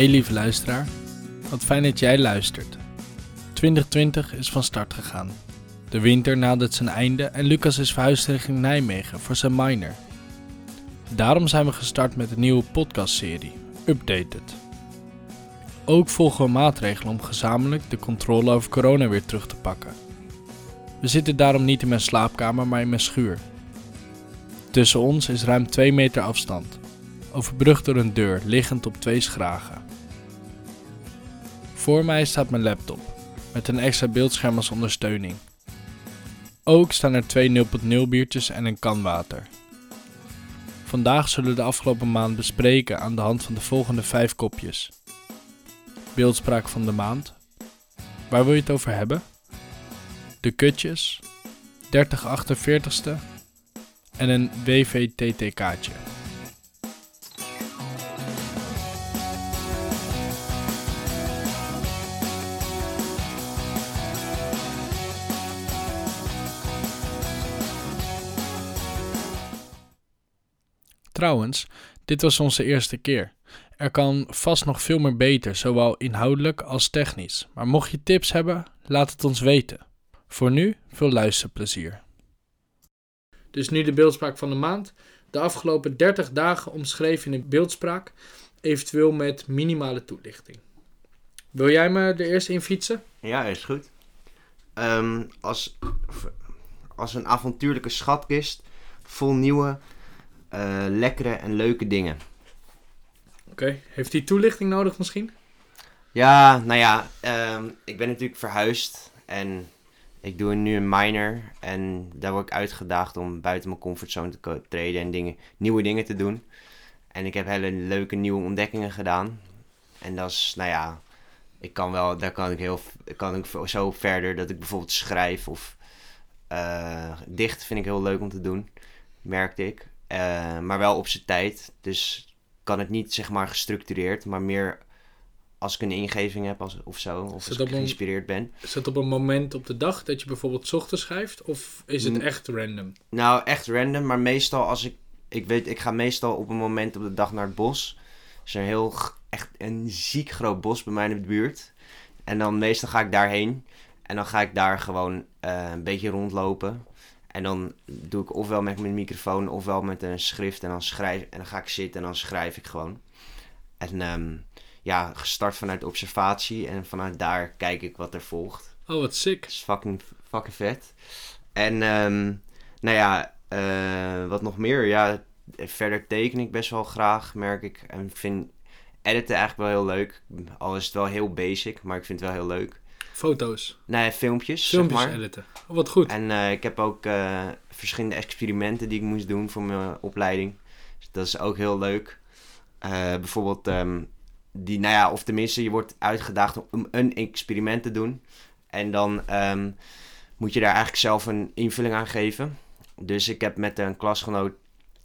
Hey lieve luisteraar, wat fijn dat jij luistert. 2020 is van start gegaan. De winter nadert zijn einde en Lucas is verhuisd richting Nijmegen voor zijn minor. Daarom zijn we gestart met een nieuwe podcastserie, Updated. Ook volgen we maatregelen om gezamenlijk de controle over corona weer terug te pakken. We zitten daarom niet in mijn slaapkamer, maar in mijn schuur. Tussen ons is ruim 2 meter afstand, overbrugd door een deur liggend op twee schragen. Voor mij staat mijn laptop, met een extra beeldscherm als ondersteuning. Ook staan er twee 0.0 biertjes en een kan water. Vandaag zullen we de afgelopen maand bespreken aan de hand van de volgende vijf kopjes. Beeldspraak van de maand. Waar wil je het over hebben? De kutjes, 3048ste en een WVTT-kaartje. Trouwens, dit was onze eerste keer. Er kan vast nog veel meer beter, zowel inhoudelijk als technisch. Maar mocht je tips hebben, laat het ons weten. Voor nu, veel luisterplezier. Dus nu de beeldspraak van de maand. De afgelopen 30 dagen omschreven in beeldspraak, eventueel met minimale toelichting. Wil jij me er eerst in fietsen? Ja, is goed. Ehm, als, als een avontuurlijke schatkist vol nieuwe, eh, lekkere en leuke dingen. Oké, heeft hij toelichting nodig misschien? Ja, nou ja, ehm, ik ben natuurlijk verhuisd en ik doe nu een minor. En daar word ik uitgedaagd om buiten mijn comfortzone te treden en dingen, nieuwe dingen te doen. En ik heb hele leuke nieuwe ontdekkingen gedaan. En dat is, nou ja, ik kan wel, daar kan ik heel, kan ik zo verder dat ik bijvoorbeeld schrijf of eh dicht vind ik heel leuk om te doen, merkte ik. Eh, maar wel op zijn tijd. Dus kan het niet zeg maar gestructureerd, maar meer als ik een ingeving heb als, of zo, of als ik geïnspireerd ben. Is dat op een moment op de dag dat je bijvoorbeeld 's ochtends schrijft? Of is het Mm. echt random? Nou, echt random, maar meestal als ik, ik weet, ik ga meestal op een moment op de dag naar het bos. Er is een heel, echt een ziek groot bos bij mij in de buurt. En dan meestal ga ik daarheen. En dan ga ik daar gewoon eh, een beetje rondlopen. En dan doe ik ofwel met mijn microfoon ofwel met een schrift. En dan, schrijf, en dan ga ik zitten en dan schrijf ik gewoon. En ehm, ja, gestart vanuit observatie. En vanuit daar kijk ik wat er volgt. Oh, wat sick. Dat is fucking, fucking vet. En ehm, nou ja, eh, wat nog meer? Ja, verder teken ik best wel graag, merk ik. En ik vind editen eigenlijk wel heel leuk. Al is het wel heel basic, maar ik vind het wel heel leuk. Foto's. Nee, filmpjes, Filmpjes zeg maar. editen. Oh, wat goed. En eh, ik heb ook eh, verschillende experimenten die ik moest doen voor mijn opleiding. Dus dat is ook heel leuk. Eh, bijvoorbeeld, ehm, die, nou ja, of tenminste, je wordt uitgedaagd om een experiment te doen. En dan ehm, moet je daar eigenlijk zelf een invulling aan geven. Dus ik heb met een klasgenoot,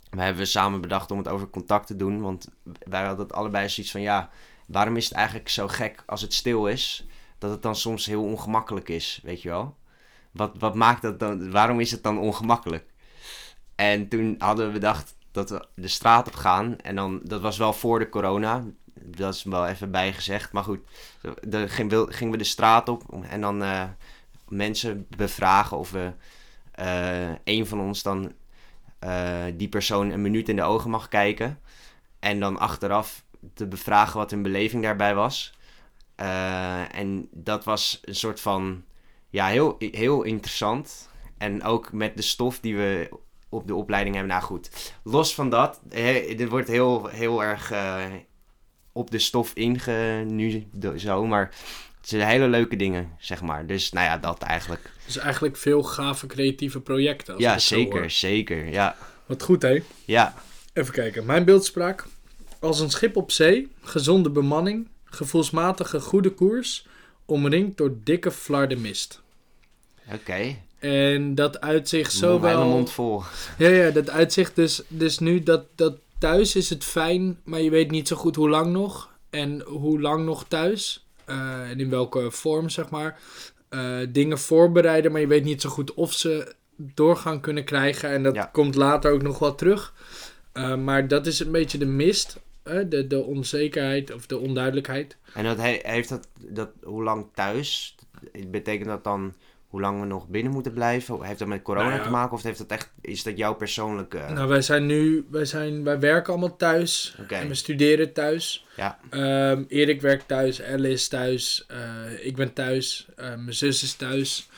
we hebben samen bedacht om het over contact te doen. Want wij hadden het allebei zoiets van, ja, waarom is het eigenlijk zo gek als het stil is? Dat het dan soms heel ongemakkelijk is, weet je wel? Wat, wat maakt dat dan? Waarom is het dan ongemakkelijk? En toen hadden we bedacht dat we de straat op gaan. En dan, dat was wel voor de corona. Dat is wel even bijgezegd. Maar goed, dan gingen we de straat op. En dan eh, mensen bevragen of we eh, een van ons dan eh, die persoon een minuut in de ogen mag kijken. En dan achteraf te bevragen wat hun beleving daarbij was. Eh, en dat was een soort van ja, heel, heel interessant. En ook met de stof die we op de opleiding hebben. Nou goed, los van dat, eh, dit wordt heel, heel erg eh, op de stof inge nu zo. Maar het zijn hele leuke dingen, zeg maar. Dus nou ja, dat eigenlijk. Dus eigenlijk veel gave creatieve projecten. als Ja, zeker, zeker. Ja, Wat goed, hè? ja. Even kijken. Mijn beeldspraak. Als een schip op zee, gezonde bemanning, gevoelsmatige goede koers, omringd door dikke flarden mist. oké. En dat uitzicht Zo zo Mijn wel... mond vol. Ja, ja, dat uitzicht dus, dus nu dat, dat thuis is het fijn, maar je weet niet zo goed hoe lang nog. En hoe lang nog thuis. eh, en in welke vorm, zeg maar. Eh, dingen voorbereiden, maar je weet niet zo goed of ze doorgang kunnen krijgen. En dat Ja. komt later ook nog wel terug. Eh, maar dat is een beetje de mist. De, de onzekerheid of de onduidelijkheid. En dat he- heeft dat, dat hoe lang thuis? Betekent dat dan hoe lang we nog binnen moeten blijven? Heeft dat met corona Nou ja. te maken of heeft dat echt, is dat jouw persoonlijke... Nou, wij zijn nu, wij, zijn, wij werken allemaal thuis en we studeren thuis. Ja. Ehm, Erik werkt thuis, Elle is thuis, eh, ik ben thuis, eh, mijn zus is thuis.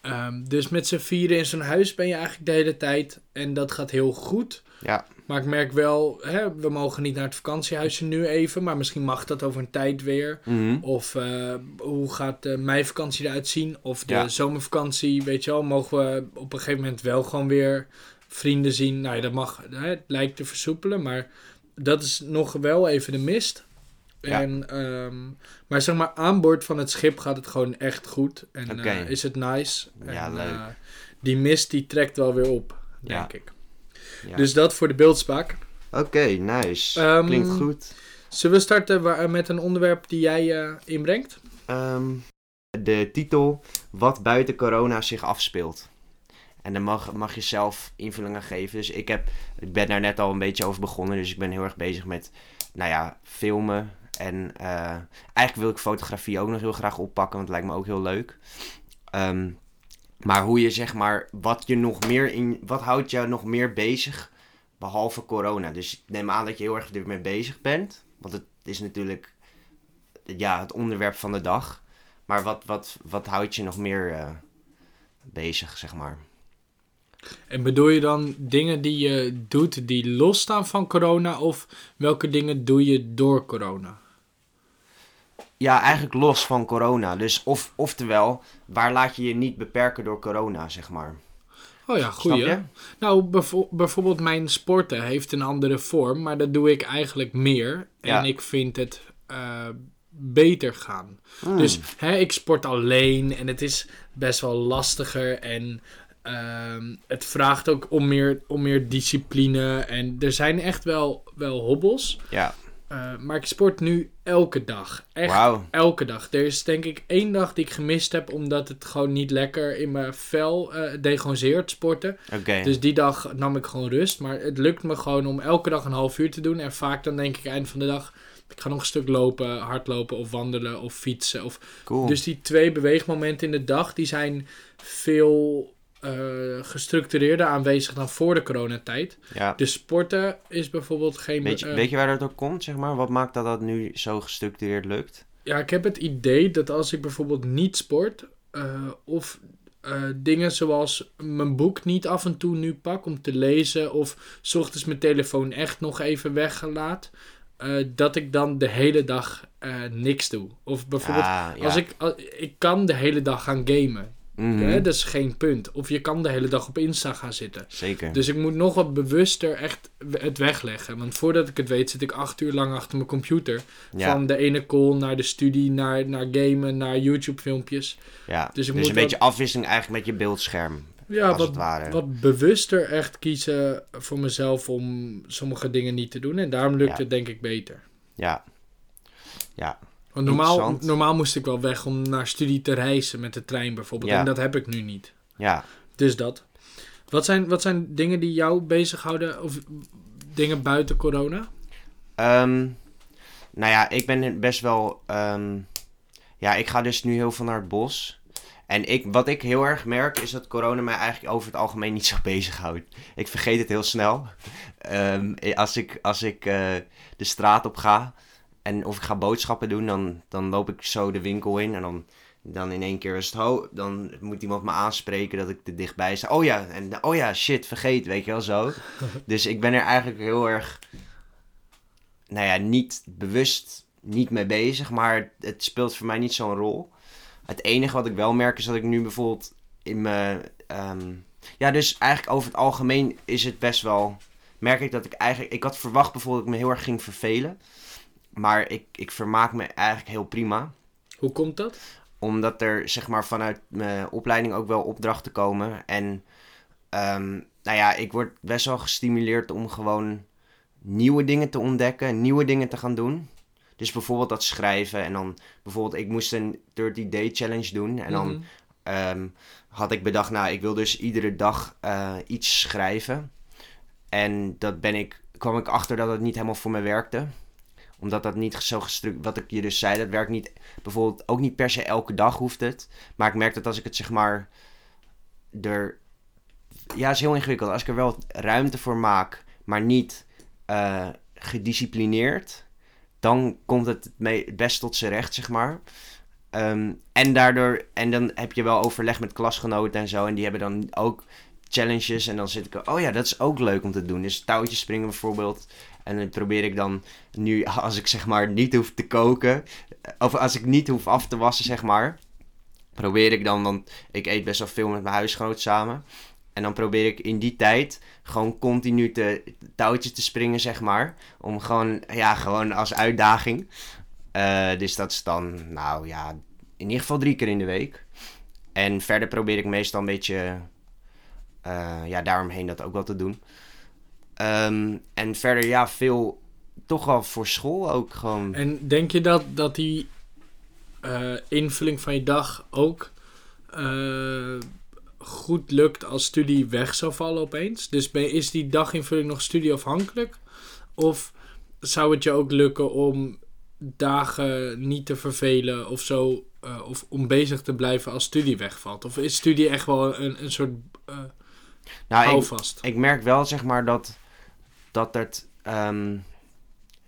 Ehm, dus met z'n vieren in zo'n huis ben je eigenlijk de hele tijd en dat gaat heel goed. Ja, Maar ik merk wel, hè, we mogen niet naar het vakantiehuisje nu even, maar misschien mag dat over een tijd weer. Mhm. Of eh, hoe gaat de meivakantie eruit zien? Of de Ja. zomervakantie, weet je wel, mogen we op een gegeven moment wel gewoon weer vrienden zien? Nou ja, dat mag, hè, het lijkt te versoepelen, maar dat is nog wel even de mist. Ja. En, ehm, maar zeg maar, aan boord van het schip gaat het gewoon echt goed. En eh, is het nice. Ja, en, leuk. eh, die mist die trekt wel weer op, denk Ja. ik. Ja. Dus dat voor de beeldspraak. Oké, nice. Ehm, Klinkt goed. Zullen we starten met een onderwerp die jij eh, inbrengt? Ehm, de titel Wat buiten corona zich afspeelt. En dan mag, mag je zelf invulling aan geven. Dus ik, heb, ik ben daar net al een beetje over begonnen. Dus ik ben heel erg bezig met, nou ja, filmen. En eh, eigenlijk wil ik fotografie ook nog heel graag oppakken, want het lijkt me ook heel leuk. Ehm, maar hoe je zeg maar, wat je nog meer in, wat houdt jou nog meer bezig behalve corona? Dus ik neem aan dat je heel erg ermee bezig bent. Want het is natuurlijk, ja, het onderwerp van de dag. Maar wat, wat, wat houdt je nog meer eh, bezig, zeg maar? En bedoel je dan dingen die je doet die losstaan van corona? Of welke dingen doe je door corona? Ja, eigenlijk los van corona. Dus of, oftewel, waar laat je je niet beperken door corona, zeg maar? Oh ja, goeie. Nou, bijvo- bijvoorbeeld mijn sporten heeft een andere vorm, maar dat doe ik eigenlijk meer. Ja. En ik vind het eh, beter gaan. Hmm. Dus hè, ik sport alleen en het is best wel lastiger en ehm, het vraagt ook om meer, om meer discipline. En er zijn echt wel, wel hobbels. Ja, Eh, maar ik sport nu elke dag. Echt elke dag. Er is denk ik één dag die ik gemist heb omdat het gewoon niet lekker in mijn vel zeer het sporten. Oké. Dus die dag nam ik gewoon rust. Maar het lukt me gewoon om elke dag een half uur te doen. En vaak dan denk ik eind van de dag, ik ga nog een stuk lopen, hardlopen of wandelen of fietsen. Of... cool. Dus die twee beweegmomenten in de dag, die zijn veel eh, gestructureerder aanwezig dan voor de coronatijd. ja. Dus sporten is bijvoorbeeld geen... Weet je, eh, weet je waar dat door komt, zeg maar? Wat maakt dat dat nu zo gestructureerd lukt? Ja, ik heb het idee dat als ik bijvoorbeeld niet sport, eh, of dingen zoals mijn boek niet af en toe nu pak om te lezen, of 's ochtends mijn telefoon echt nog even weggelaat, dat ik dan de hele dag niks doe. Of bijvoorbeeld, Ah, ja. als ik, ik kan de hele dag gaan gamen, Mhm. hè, dat is geen punt. Of je kan de hele dag op Insta gaan zitten. Zeker. Dus ik moet nog wat bewuster echt het wegleggen. Want voordat ik het weet zit ik acht uur lang achter mijn computer. ja, Van de ene call naar de studie, naar, naar gamen, naar YouTube filmpjes. ja. dus Dus, ik moet een beetje afwisseling eigenlijk met je beeldscherm, Ja, als wat, het ware. wat bewuster echt kiezen voor mezelf om sommige dingen niet te doen. En daarom lukt Ja. het denk ik beter. Ja. Ja, Want normaal, normaal moest ik wel weg om naar studie te reizen met de trein bijvoorbeeld. Ja. En dat heb ik nu niet. ja. Dus dat. Wat zijn, wat zijn dingen die jou bezighouden of dingen buiten corona? Ehm, nou ja, ik ben best wel. ehm, ja, ik ga dus nu heel veel naar het bos. En ik, wat ik heel erg merk is dat corona mij eigenlijk over het algemeen niet zo bezighoudt. Ik vergeet het heel snel. Ehm, als ik, als ik eh, de straat op ga en of ik ga boodschappen doen, dan, dan loop ik zo de winkel in en dan, dan in één keer is het ho, dan moet iemand me aanspreken dat ik er dichtbij sta. Oh ja, en oh ja, shit, vergeet, weet je wel zo. dus ik ben er eigenlijk heel erg nou ja, niet bewust niet mee bezig, maar het speelt voor mij niet zo'n rol. Het enige wat ik wel merk is dat ik nu bijvoorbeeld in mijn. ehm, ja, dus eigenlijk over het algemeen is het best wel. Merk ik dat ik eigenlijk. Ik had verwacht bijvoorbeeld dat ik me heel erg ging vervelen. Maar ik, ik vermaak me eigenlijk heel prima. Hoe komt dat? Omdat er zeg maar vanuit mijn opleiding ook wel opdrachten komen. En ehm, nou ja, ik word best wel gestimuleerd om gewoon nieuwe dingen te ontdekken, nieuwe dingen te gaan doen. Dus bijvoorbeeld dat schrijven en dan bijvoorbeeld, ik moest een 30 day challenge doen. En dan Mhm. ehm, had ik bedacht, nou, ik wil dus iedere dag eh, iets schrijven. En dat ben ik, kwam ik achter dat het niet helemaal voor me werkte. Omdat dat niet zo gestructureerd... Wat ik je dus zei, dat werkt niet... Bijvoorbeeld ook niet per se elke dag hoeft het. Maar ik merk dat als ik het zeg maar... Er... Ja, het is heel ingewikkeld. Als ik er wel ruimte voor maak, maar niet eh, gedisciplineerd... Dan komt het best tot zijn recht, zeg maar. Ehm, en daardoor... En dan heb je wel overleg met klasgenoten en zo. En die hebben dan ook challenges. En dan zit ik, oh ja, dat is ook leuk om te doen. Dus touwtjes springen bijvoorbeeld. En dan probeer ik dan nu, als ik zeg maar niet hoef te koken, of als ik niet hoef af te wassen, zeg maar, probeer ik dan, want ik eet best wel veel met mijn huisgenoot samen. En dan probeer ik in die tijd gewoon continu te, touwtjes te springen, zeg maar. Om gewoon, ja, gewoon als uitdaging. Eh, dus dat is dan, nou ja, in ieder geval drie keer in de week. En verder probeer ik meestal een beetje eh, ja, daaromheen dat ook wel te doen. Ehm, en verder, ja, veel toch wel voor school ook gewoon. En denk je dat, dat die eh, invulling van je dag ook eh, goed lukt als studie weg zou vallen opeens? Dus ben, is die daginvulling nog studieafhankelijk? Of zou het je ook lukken om dagen niet te vervelen of zo? eh, of om bezig te blijven als studie wegvalt? Of is studie echt wel een, een soort nou, ik merk wel, zeg maar, dat, dat het.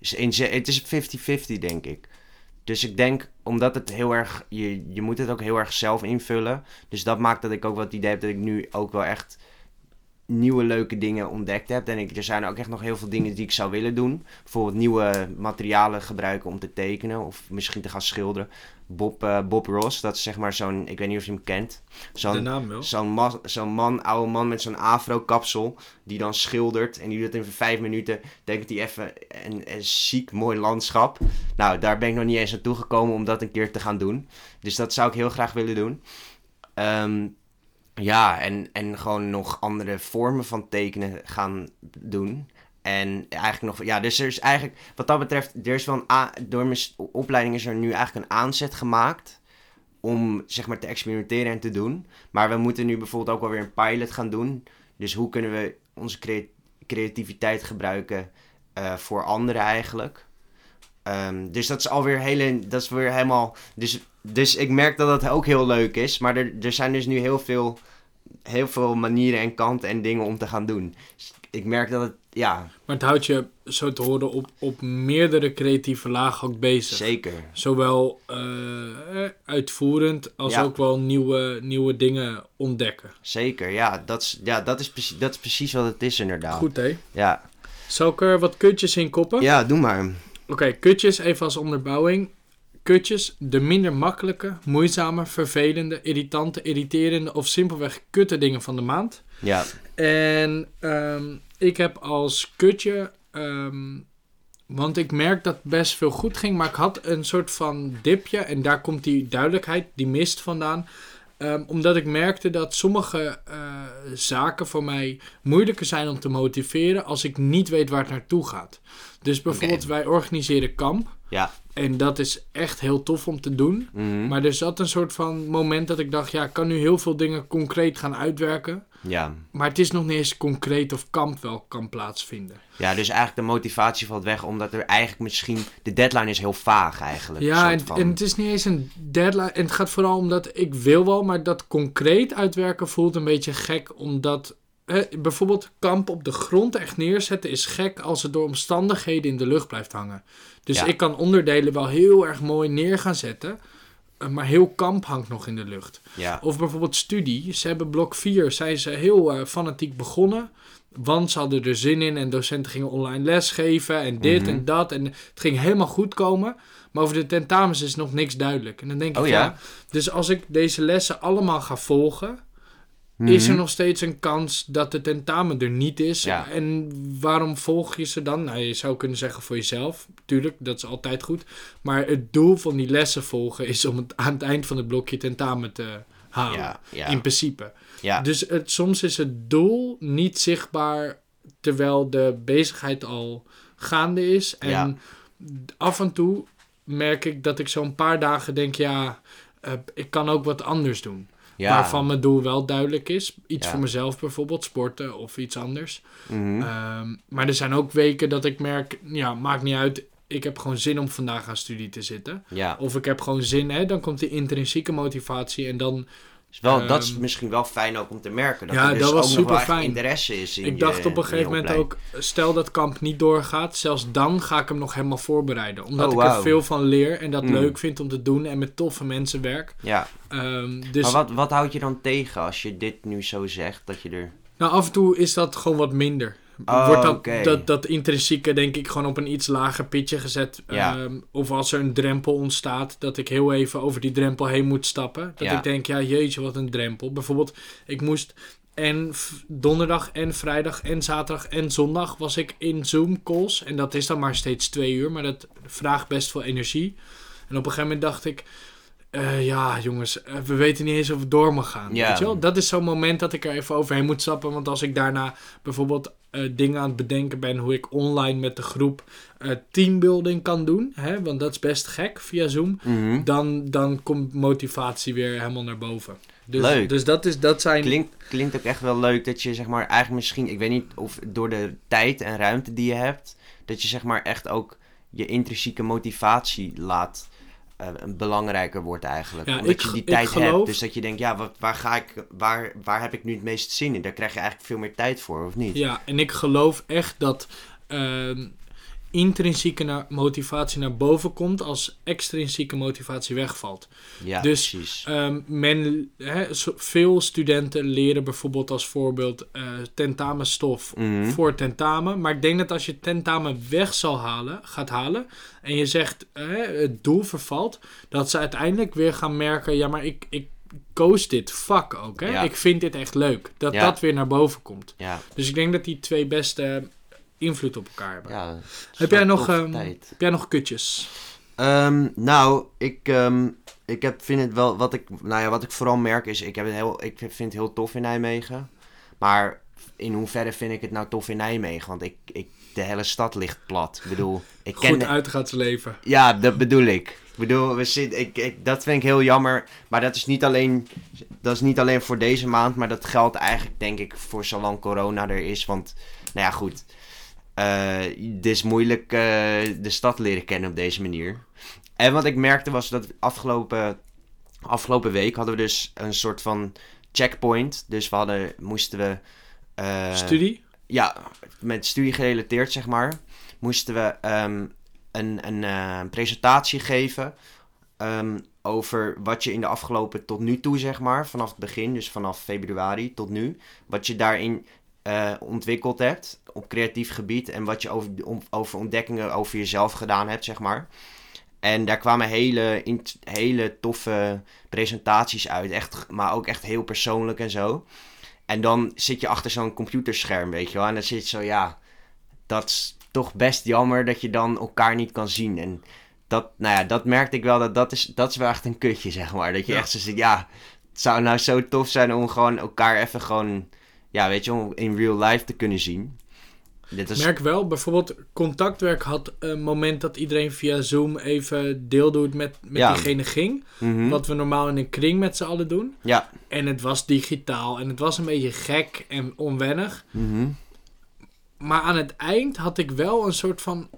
ze- het is 50-50, denk ik. Dus ik denk, omdat het heel erg. Je, je moet het ook heel erg zelf invullen. Dus dat maakt dat ik ook het idee heb dat ik nu ook wel echt nieuwe leuke dingen ontdekt heb. En ik, er zijn ook echt nog heel veel dingen die ik zou willen doen. Bijvoorbeeld nieuwe materialen gebruiken om te tekenen. Of misschien te gaan schilderen. Bob, eh, Bob Ross, dat is zeg maar zo'n. Ik weet niet of je hem kent. Zo'n. Zo'n ma- zo'n man, oude man met zo'n afro-kapsel, die dan schildert. En die doet in vijf minuten, denkt hij even een, een ziek mooi landschap. Nou, daar ben ik nog niet eens aan toegekomen om dat een keer te gaan doen. Dus dat zou ik heel graag willen doen. Ehm, ja, en, en gewoon nog andere vormen van tekenen gaan doen. En eigenlijk nog, ja, dus er is eigenlijk, wat dat betreft, er is wel een, door mijn opleiding is er nu eigenlijk een aanzet gemaakt om zeg maar te experimenteren en te doen. Maar we moeten nu bijvoorbeeld ook wel weer een pilot gaan doen. Dus hoe kunnen we onze crea- creativiteit gebruiken eh, voor anderen eigenlijk. Ehm, dus dat is alweer hele, dat is weer helemaal. Dus, dus ik merk dat dat ook heel leuk is. Maar er, er zijn dus nu heel veel, heel veel manieren en kanten en dingen om te gaan doen. Dus ik merk dat het, ja, Maar het houdt je, zo te horen, op, op meerdere creatieve lagen ook bezig. zeker. Zowel eh, uitvoerend als Ja. ook wel nieuwe, nieuwe dingen ontdekken. Zeker, ja. Dat is, ja, dat is, precies, dat is precies wat het is inderdaad. Goed hé. Ja. Zal ik er wat kutjes in koppen? ja, doe maar. Oké, kutjes even als onderbouwing. Kutjes, de minder makkelijke, moeizame, vervelende, irritante, irriterende of simpelweg kutte dingen van de maand. Ja, En ehm, ik heb als kutje, ehm, want ik merk dat best veel goed ging, maar ik had een soort van dipje en daar komt die duidelijkheid, die mist vandaan. Ehm, omdat ik merkte dat sommige eh, zaken voor mij moeilijker zijn om te motiveren als ik niet weet waar het naartoe gaat. Dus bijvoorbeeld, wij organiseren kamp. ja. En dat is echt heel tof om te doen. mhm, Maar er zat een soort van moment dat ik dacht, ja, ik kan nu heel veel dingen concreet gaan uitwerken. ja. Maar het is nog niet eens concreet of kamp wel kan plaatsvinden. Ja, dus eigenlijk de motivatie valt weg, omdat er eigenlijk misschien... De deadline is heel vaag eigenlijk. Ja, en, van. en het is niet eens een deadline. En het gaat vooral omdat ik wil wel, maar dat concreet uitwerken voelt een beetje gek. Omdat eh, bijvoorbeeld kamp op de grond echt neerzetten is gek als het door omstandigheden in de lucht blijft hangen. Dus Ja. ik kan onderdelen wel heel erg mooi neer gaan zetten. eh, Maar heel kamp hangt nog in de lucht. Ja, Of bijvoorbeeld studie. Ze hebben blok 4, zijn ze heel eh, fanatiek begonnen. Want ze hadden er zin in en docenten gingen online lesgeven en dit Mhm. en dat. En het ging helemaal goed komen. Maar over de tentamens is nog niks duidelijk. En dan denk ik, Oh ja. ja? Dus als ik deze lessen allemaal ga volgen, is er Mhm. nog steeds een kans dat de tentamen er niet is. Ja. En waarom volg je ze dan? Nou, je zou kunnen zeggen voor jezelf. Tuurlijk, dat is altijd goed. Maar het doel van die lessen volgen is om het aan het eind van het blokje tentamen te halen. Ja, ja. In principe. Dus het, soms is het doel niet zichtbaar terwijl de bezigheid al gaande is. En af en toe merk ik dat ik zo'n paar dagen denk, ja, eh, ik kan ook wat anders doen. Ja. Waarvan mijn doel wel duidelijk is. Iets Ja. voor mezelf bijvoorbeeld, sporten of iets anders. Mhm. Ehm, maar er zijn ook weken dat ik merk, ja, maakt niet uit. ik heb gewoon zin om vandaag aan studie te zitten. Ja. Of ik heb gewoon zin, hè, dan komt de intrinsieke motivatie en dan... Is wel, dat is Ehm, misschien wel fijn ook om te merken. Dat Ja, er dus dat was ook echt superfijn. interesse is in ik je- dacht op een gegeven moment ook, stel dat kamp niet doorgaat, zelfs dan ga ik hem nog helemaal voorbereiden. Omdat Oh, ik er veel van leer en dat Mm. leuk vind om te doen en met toffe mensen werk. Ja, Ehm, dus maar wat, wat houd je dan tegen als je dit nu zo zegt? Dat je er... nou, af en toe is dat gewoon wat minder. Oh, Wordt dat, oké. dat, dat intrinsieke denk ik gewoon op een iets lager pitje gezet. Ja. Ehm, of als er een drempel ontstaat, dat ik heel even over die drempel heen moet stappen. Dat Ja. ik denk, ja jeetje, wat een drempel. Bijvoorbeeld, ik moest en donderdag en vrijdag en zaterdag en zondag was ik in Zoom calls. En dat is dan maar steeds twee uur, maar dat vraagt best veel energie. En op een gegeven moment dacht ik, eh, ja jongens, eh, we weten niet eens of het door mag gaan. Weet je wel? Dat is zo'n moment dat ik er even overheen moet stappen. Want als ik daarna bijvoorbeeld eh, dingen aan het bedenken ben hoe ik online met de groep eh, teambuilding kan doen. Hè? Want dat is best gek via Zoom. Mhm. Dan, dan komt motivatie weer helemaal naar boven. Dus, Leuk. Dus dat, is, dat zijn... Klinkt, klinkt ook echt wel leuk dat je zeg maar eigenlijk misschien, ik weet niet of door de tijd en ruimte die je hebt, dat je zeg maar echt ook je intrinsieke motivatie laat eh, belangrijker wordt eigenlijk. Ja, Omdat ik- je die tijd geloof- hebt. Dus dat je denkt, ja, wat, waar ga ik, waar, waar heb ik nu het meest zin in? Daar krijg je eigenlijk veel meer tijd voor, of niet? Ja, en ik geloof echt dat ehm, intrinsieke motivatie naar boven komt als extrinsieke motivatie wegvalt. Ja, Dus, precies. Ehm, men, veel studenten leren bijvoorbeeld als voorbeeld eh, tentamenstof Mhm. voor tentamen. Maar ik denk dat als je tentamen weg zal halen, gaat halen en je zegt het doel vervalt, dat ze uiteindelijk weer gaan merken, ja maar ik, ik koos dit vak ook. Hè? Ja. Ik vind dit echt leuk. Dat Ja. dat weer naar boven komt. Ja, Dus ik denk dat die twee beste invloed op elkaar hebben. ja. Heb jij nog, ehm. Heb jij nog kutjes? Ehm, nou, ik, ehm, ik heb, vind het wel, wat ik, nou ja, wat ik vooral merk is, ik, heb het heel, ik vind het heel tof in Nijmegen. Maar in hoeverre vind ik het nou tof in Nijmegen? Want ik, ik, de hele stad ligt plat. Ik bedoel, ik ken... Goed uitgaansleven. ja, dat bedoel ik. Ik bedoel, we zitten, ik, ik, dat vind ik heel jammer. Maar dat is, niet alleen, dat is niet alleen voor deze maand, maar dat geldt eigenlijk, denk ik, voor zolang corona er is. Want, nou ja, goed. Eh, het is moeilijk eh, de stad leren kennen op deze manier. En wat ik merkte was dat afgelopen, afgelopen week hadden we dus een soort van checkpoint. Dus we hadden, moesten we... eh, Studie? ja, met studie gerelateerd, zeg maar, moesten we ehm, een, een presentatie geven ehm, over wat je in de afgelopen tot nu toe, zeg maar, vanaf het begin, dus vanaf februari tot nu, wat je daarin eh, ontwikkeld hebt op creatief gebied en wat je over, om- over ontdekkingen over jezelf gedaan hebt, zeg maar. En daar kwamen hele, hele toffe presentaties uit, echt, maar ook echt heel persoonlijk en zo. En dan zit je achter zo'n computerscherm, weet je wel. En dan zit je zo, ja, dat is toch best jammer dat je dan elkaar niet kan zien. En dat, nou ja, dat merkte ik wel, dat, dat, is, dat is wel echt een kutje, zeg maar. Dat je Ja. echt zo zit, ja, het zou nou zo tof zijn om gewoon elkaar even gewoon, ja, weet je, om in real life te kunnen zien. Dit is, merk wel, bijvoorbeeld contactwerk had een moment dat iedereen via Zoom even deel doet met, met Ja. diegene ging. Mhm. Wat we normaal in een kring met z'n allen doen. Ja. En het was digitaal en het was een beetje gek en onwennig. Mhm. Maar aan het eind had ik wel een soort van...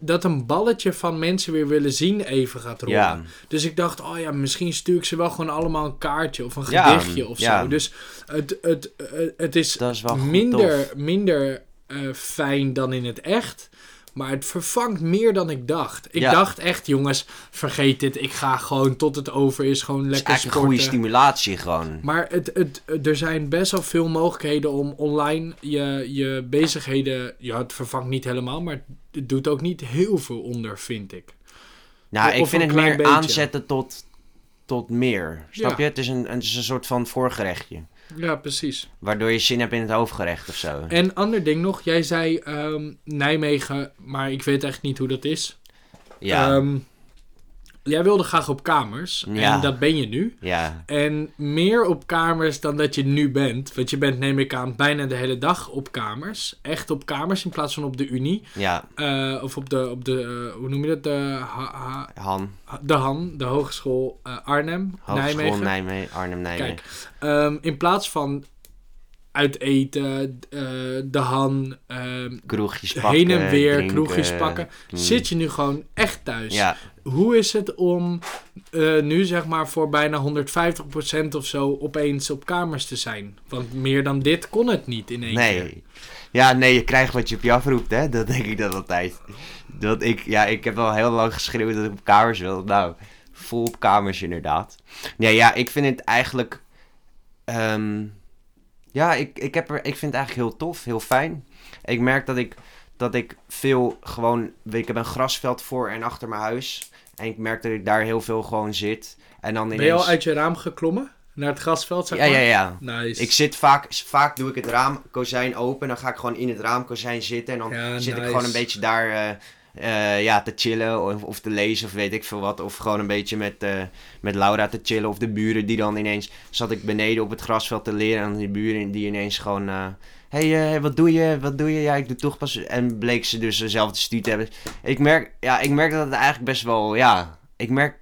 Dat een balletje van mensen weer willen zien even gaat rollen. Ja. Dus ik dacht, oh ja, misschien stuur ik ze wel gewoon allemaal een kaartje of een Ja, gedichtje of ja. zo. Dus het, het, het is minder, tof. minder eh, fijn dan in het echt. Maar het vervangt meer dan ik dacht. Ik Ja. dacht echt, jongens, vergeet dit. Ik ga gewoon tot het over is, gewoon Het is lekker eigenlijk een goede sporten. stimulatie gewoon. Maar het, het, er zijn best wel veel mogelijkheden om online je, je bezigheden... Ja, het vervangt niet helemaal, maar het doet ook niet heel veel onder, vind ik. Nou, Of ik vind het meer beetje. aanzetten tot, tot meer. Snap Ja. je? Het is, een, het is een soort van voorgerechtje. Ja, precies. Waardoor je zin hebt in het hoofdgerecht of zo. En ander ding nog, jij zei ehm, Nijmegen, maar ik weet echt niet hoe dat is. ja, Ehm, jij wilde graag op kamers Ja. en dat ben je nu. ja, En meer op kamers dan dat je nu bent. Want je bent, neem ik aan, bijna de hele dag op kamers. Echt op kamers in plaats van op de Unie. ja. Eh, of op de, op de eh, hoe noem je dat? De, ha- ha- Han, de Han, de Hogeschool eh, Arnhem, Hogeschool Nijmegen. Nijmegen, Arnhem, Nijmegen. Kijk, ehm, in plaats van uit eten, eh, de han, ehm, Kroegjes pakken. heen en weer, drinken, kroegjes pakken. Zit je nu gewoon echt thuis? Ja, Hoe is het om eh, nu zeg maar voor bijna 150% of zo opeens op kamers te zijn? Want meer dan dit kon het niet in één keer. nee. Ja, nee, je krijgt wat je op je afroept, hè. Dat denk ik dan altijd. Dat ik, ja, ik heb al heel lang geschreeuwd dat ik op kamers wil. Nou, vol op kamers inderdaad. Nee, ja, ik vind het eigenlijk... ehm, ja, ik, ik, heb er, ik vind het eigenlijk heel tof, heel fijn. Ik merk dat ik, dat ik veel gewoon... Ik heb een grasveld voor en achter mijn huis. En ik merk dat ik daar heel veel gewoon zit. En dan ineens... Ben je al uit je raam geklommen? Naar het grasveld, zeg Ja, maar? ja, ja. Nice. Ik zit vaak, vaak doe ik het raamkozijn open. Dan ga ik gewoon in het raamkozijn zitten. En dan Ja, zit ik gewoon een beetje daar eh, eh, ja, te chillen of, of te lezen of weet ik veel wat. Of gewoon een beetje met, eh, met Laura te chillen. Of de buren die dan ineens... Zat ik beneden op het grasveld te leren. En die buren die ineens gewoon... eh, hey, wat doe je? Wat doe je? Ja, ik doe toch pas... En bleek ze dus dezelfde studie te hebben. Ik merk, ja, ik merk dat het eigenlijk best wel... Ja, ik merk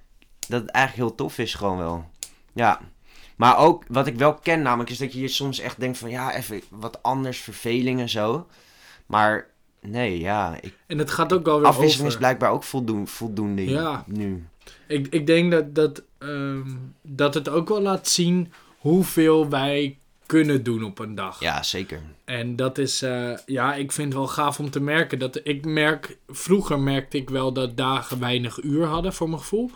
dat het eigenlijk heel tof is gewoon wel. Ja. Maar ook, wat ik wel ken namelijk, is dat je je soms echt denkt van... Ja, even wat anders, verveling en zo. Maar nee, ja. Ik, En het gaat ook wel weer afwisseling is blijkbaar ook voldoen, voldoende Ja. nu. Ik, ik denk dat, dat, ehm, dat het ook wel laat zien hoeveel wij kunnen doen op een dag. Ja, zeker. En dat is, eh, ja, ik vind het wel gaaf om te merken. Dat ik merk, vroeger merkte ik wel dat dagen weinig uur hadden, voor mijn gevoel.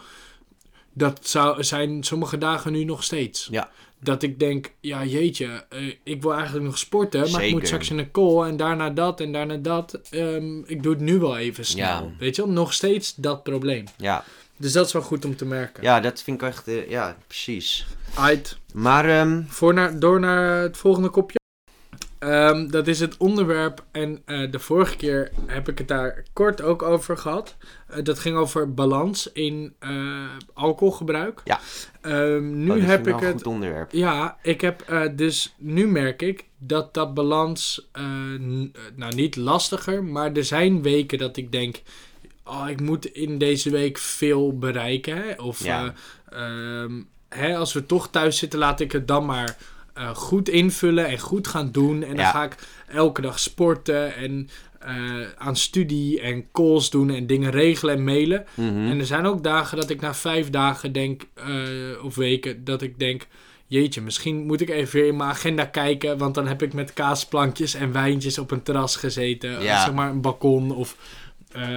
Dat zou, zijn sommige dagen nu nog steeds. Ja. Dat ik denk, ja jeetje, eh, ik wil eigenlijk nog sporten, maar ik moet straks in een call en daarna dat en daarna dat. Ehm, ik doe het nu wel even snel. Ja. Weet je wel, nog steeds dat probleem. Ja, Dus dat is wel goed om te merken. ja dat vind ik echt... eh, ja, precies. Uit. Maar, ehm, Voor naar, door naar het volgende kopje. Ehm, dat is het onderwerp. En eh, de vorige keer heb ik het daar kort ook over gehad. Eh, dat ging over balans in eh, alcoholgebruik. Ja. Ehm, nu oh, heb ik een het. goed onderwerp. Ja, ik heb dus nu merk ik dat dat balans, nou niet lastiger, maar er zijn weken dat ik denk, oh, ik moet in deze week veel bereiken. Hè? Of Ja. eh, ehm, hè, als we toch thuis zitten, laat ik het dan maar eh, goed invullen en goed gaan doen. En dan Ja. ga ik elke dag sporten en eh, aan studie en calls doen en dingen regelen en mailen. Mhm. En er zijn ook dagen dat ik na vijf dagen denk, eh, of weken, dat ik denk, jeetje, misschien moet ik even weer in mijn agenda kijken, want dan heb ik met kaasplankjes en wijntjes op een terras gezeten, Ja. zeg maar een balkon of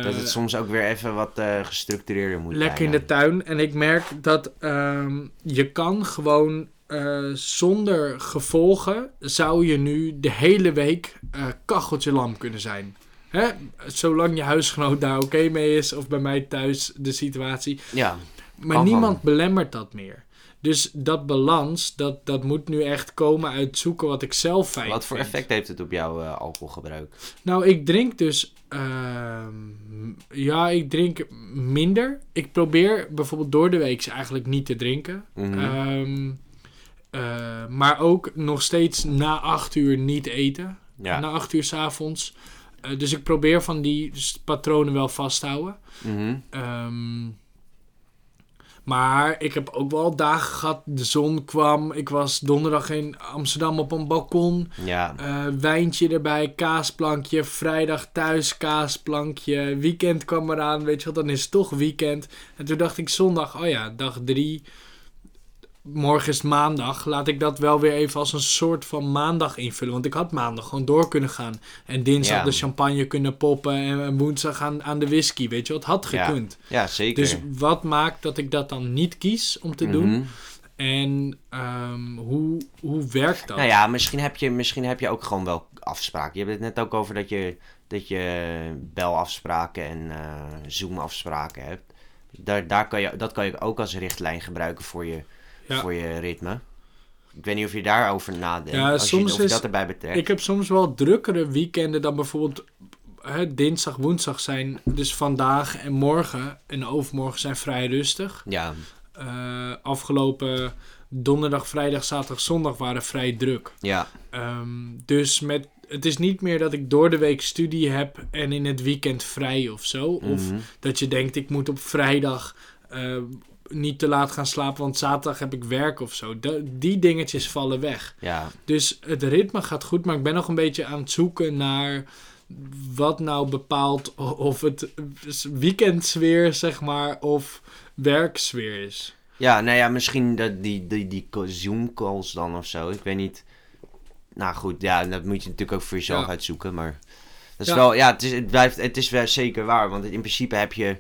dat het soms ook weer even wat eh, gestructureerder moet lekker in de tuin. En ik merk dat ehm, je kan gewoon eh, zonder gevolgen, zou je nu de hele week eh, kacheltje lam kunnen zijn. Hè? Zolang je huisgenoot daar oké mee is, of bij mij thuis de situatie. Ja, Maar niemand belemmert dat meer. Dus dat balans, dat, dat moet nu echt komen uit zoeken wat ik zelf fijn wat voor vind. effect heeft het op jouw eh, alcoholgebruik? Nou, ik drink dus... ehm, ja, ik drink minder. Ik probeer bijvoorbeeld door de week eigenlijk niet te drinken. Ehm, eh, maar ook nog steeds na acht uur niet eten. ja. Na acht uur s'avonds. avonds. dus ik probeer van die patronen wel vast te houden. Mhm. Ehm, maar ik heb ook wel dagen gehad, de zon kwam. Ik was donderdag in Amsterdam op een balkon. ja. eh, wijntje erbij, kaasplankje. Vrijdag thuis, kaasplankje. Weekend kwam eraan, weet je wel, dan is het toch weekend. En toen dacht ik zondag, oh ja, dag drie. Morgen is maandag. Laat ik dat wel weer even als een soort van maandag invullen. Want ik had maandag gewoon door kunnen gaan. En dinsdag Ja. de champagne kunnen poppen. En, en woensdag aan, aan de whisky, weet je. Het had Ja. gekund. ja, zeker. Dus wat maakt dat ik dat dan niet kies om te doen? Mhm. En ehm, hoe, hoe werkt dat? Nou ja, misschien heb, je, misschien heb je ook gewoon wel afspraken. Je hebt het net ook over dat je, dat je belafspraken en eh Zoom-afspraken hebt. Daar, daar kan je, dat kan je ook als richtlijn gebruiken voor je, Ja. voor je ritme. Ik weet niet of je daarover nadenkt. Ja, als je, of is- dat erbij betrekt. Ik heb soms wel drukkere weekenden dan bijvoorbeeld hè, dinsdag, woensdag zijn. Dus vandaag en morgen en overmorgen zijn vrij rustig. Ja, Eh, afgelopen donderdag, vrijdag, zaterdag, zondag waren vrij druk. ja, Ehm, dus met, het is niet meer dat ik door de week studie heb en in het weekend vrij of zo. Of mhm. dat je denkt, ik moet op vrijdag eh, niet te laat gaan slapen, want zaterdag heb ik werk of zo. Die dingetjes vallen weg. Ja, Dus het ritme gaat goed, maar ik ben nog een beetje aan het zoeken naar wat nou bepaalt of het weekendsfeer, zeg maar, of werksfeer is. ja nou ja, misschien dat die, die, die Zoom-calls dan of zo. Ik weet niet. Nou goed, ja, dat moet je natuurlijk ook voor jezelf Ja. uitzoeken. Maar dat is Ja. wel, ja, het, is, het, blijft, het is wel zeker waar. Want in principe heb je.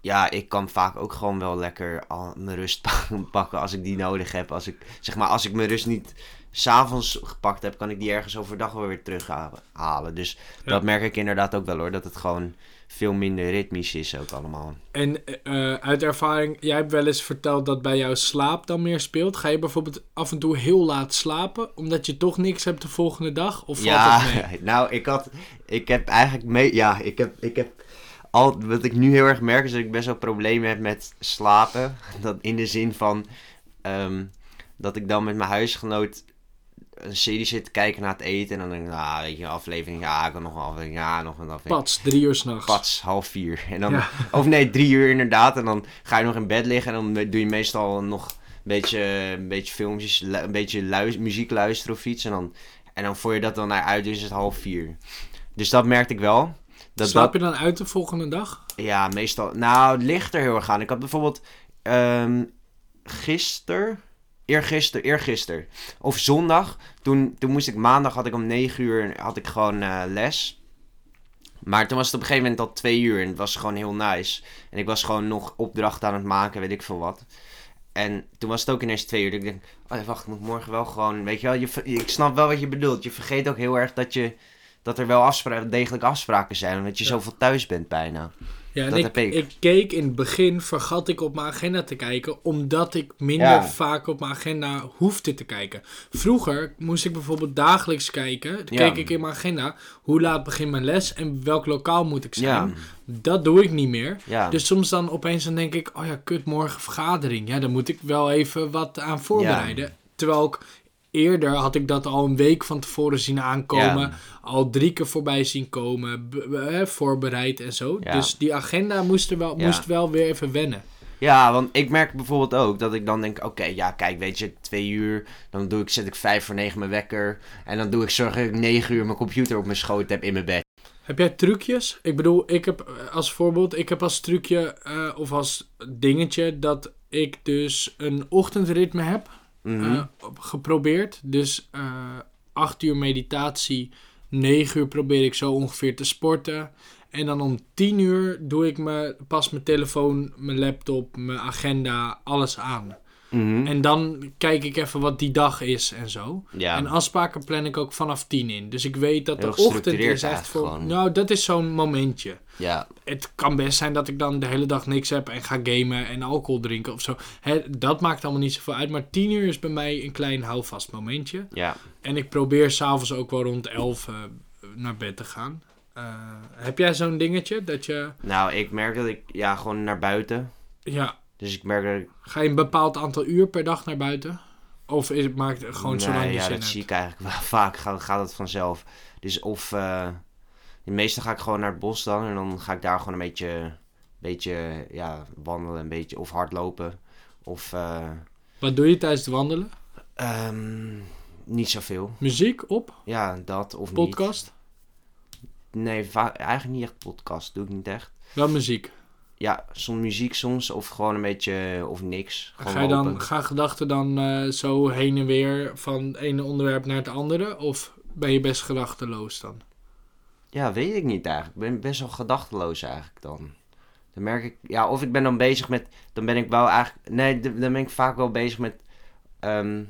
Ja, ik kan vaak ook gewoon wel lekker al mijn rust pakken als ik die nodig heb. Als ik, zeg maar, als ik mijn rust niet s'avonds gepakt heb, kan ik die ergens overdag wel weer terughalen. Dus Ja. dat merk ik inderdaad ook wel hoor. Dat het gewoon veel minder ritmisch is ook allemaal. En eh, uit ervaring, jij hebt wel eens verteld dat bij jou slaap dan meer speelt. Ga je bijvoorbeeld af en toe heel laat slapen, omdat je toch niks hebt de volgende dag? Of valt ja, het mee? nou, ik had, ik heb eigenlijk mee, ja, ik heb, ik heb al, wat ik nu heel erg merk is dat ik best wel problemen heb met slapen. Dat in de zin van, ehm, dat ik dan met mijn huisgenoot een serie zit te kijken naar het eten en dan denk ik, nou, weet je, een aflevering, ja, ik kan nog een aflevering, ja, nog een aflevering. Pats, drie uur s'nachts. Pats, half vier. En dan, Ja. Of nee, drie uur inderdaad. En dan ga je nog in bed liggen en dan doe je meestal nog een beetje, een beetje filmpjes, een beetje luis- muziek luisteren of iets. En dan, en dan voor je dat dan naar uit is het half vier. Dus dat merkte ik wel. Dat, Slaap dat, je dan uit de volgende dag? ja, meestal. Nou, het ligt er heel erg aan. Ik had bijvoorbeeld ehm gisteren, eergisteren, eergisteren of zondag. Toen, toen moest ik maandag had ik om 9 uur had ik gewoon eh, les. Maar toen was het op een gegeven moment al twee uur en het was gewoon heel nice. En ik was gewoon nog opdrachten aan het maken, weet ik veel wat. En toen was het ook ineens twee uur. Ik denk, oh wacht, ik moet morgen wel gewoon, weet je wel. Je, ik snap wel wat je bedoelt. Je vergeet ook heel erg dat, je, dat er wel afspraken, degelijk afspraken zijn. Omdat je Ja. zoveel thuis bent bijna. Ja, en Dat ik, heb ik. ik keek in het begin, vergat ik op mijn agenda te kijken, omdat ik minder Ja. vaak op mijn agenda hoefde te kijken. Vroeger moest ik bijvoorbeeld dagelijks kijken. Dan Ja. keek ik in mijn agenda, hoe laat begint mijn les en welk lokaal moet ik zijn. Ja, Dat doe ik niet meer. Dus soms dan opeens dan denk ik, oh ja, kut, morgen vergadering. Ja, dan moet ik wel even wat aan voorbereiden. Terwijl ik eerder had ik dat al een week van tevoren zien aankomen. Ja. Al drie keer voorbij zien komen, hè, voorbereid en zo. Ja. Dus die agenda moest, er wel, moest wel weer even wennen. Ja, want ik merk bijvoorbeeld ook dat ik dan denk, oké, ja, kijk, weet je, twee uur, dan doe ik, zet ik vijf voor negen mijn wekker. En dan doe ik, zorg dat ik negen uur mijn computer op mijn schoot heb in mijn bed. Heb jij trucjes? Ik bedoel, ik heb eh, als voorbeeld, ik heb als trucje eh, of als dingetje dat ik dus een ochtendritme heb. Mhm. eh, geprobeerd. Dus eh 8 uur meditatie, 9 uur probeer ik zo ongeveer te sporten. En dan om 10 uur doe ik me, pas mijn telefoon, mijn laptop, mijn agenda, alles aan. Mhm. En dan kijk ik even wat die dag is en zo. ja. En afspraken plan ik ook vanaf 10 in. Dus ik weet dat Heel de ochtend is echt voor... gewoon. Nou, dat is zo'n momentje ja. het kan best zijn dat ik dan de hele dag niks heb en ga gamen en alcohol drinken of zo. Hè, dat maakt allemaal niet zoveel uit. Maar 10 uur is bij mij een klein houvast momentje. Ja. En ik probeer s'avonds ook wel rond 11 eh, naar bed te gaan. Eh, heb jij zo'n dingetje dat je. Nou, ik merk dat ik, ja, gewoon naar buiten. Ja, Dus ik merk dat ik... ga je een bepaald aantal uur per dag naar buiten? Of is het maakt het gewoon nee, zolang je ja, zin dat hebt? zie ik eigenlijk wel vaak, gaat, gaat het vanzelf. Dus of, eh meestal ga ik gewoon naar het bos dan. En dan ga ik daar gewoon een beetje, beetje ja, wandelen, een beetje, of hardlopen. Of, eh Wat doe je tijdens het wandelen? ehm, niet zoveel. Muziek op? Ja, dat of Podcast? niet. Nee, eigenlijk niet echt podcast. Doe ik niet echt. Wel muziek. Ja, soms muziek soms. Of gewoon een beetje, of niks. Gewoon Ga je dan, gaan gedachten dan eh, zo heen en weer van het ene onderwerp naar het andere? Of ben je best gedachteloos dan? Ja, weet ik niet eigenlijk. Ik ben best wel gedachteloos eigenlijk dan. Dan merk ik, ja, of ik ben dan bezig met, dan ben ik wel eigenlijk, nee, dan ben ik vaak wel bezig met, ehm,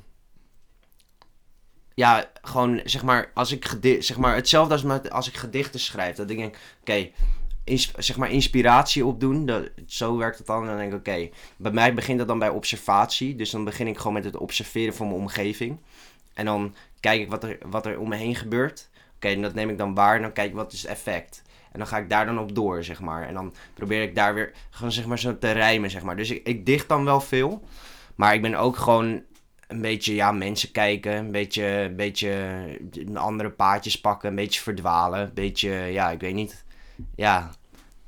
ja, gewoon zeg maar, als ik gedi- zeg maar, hetzelfde als met, als ik gedichten schrijf. Dat ik denk, oké, zeg maar inspiratie opdoen, dat, zo werkt het dan. En dan denk ik, oké, bij mij begint dat dan bij observatie. Dus dan begin ik gewoon met het observeren van mijn omgeving. En dan kijk ik wat er, wat er om me heen gebeurt. Oké, en dat neem ik dan waar en dan kijk ik wat is het effect. En dan ga ik daar dan op door, zeg maar. En dan probeer ik daar weer gewoon zeg maar zo te rijmen, zeg maar. Dus ik, ik dicht dan wel veel. Maar ik ben ook gewoon een beetje, ja, mensen kijken. Een beetje, een beetje andere paadjes pakken. Een beetje verdwalen. Een beetje, ja, ik weet niet. Ja,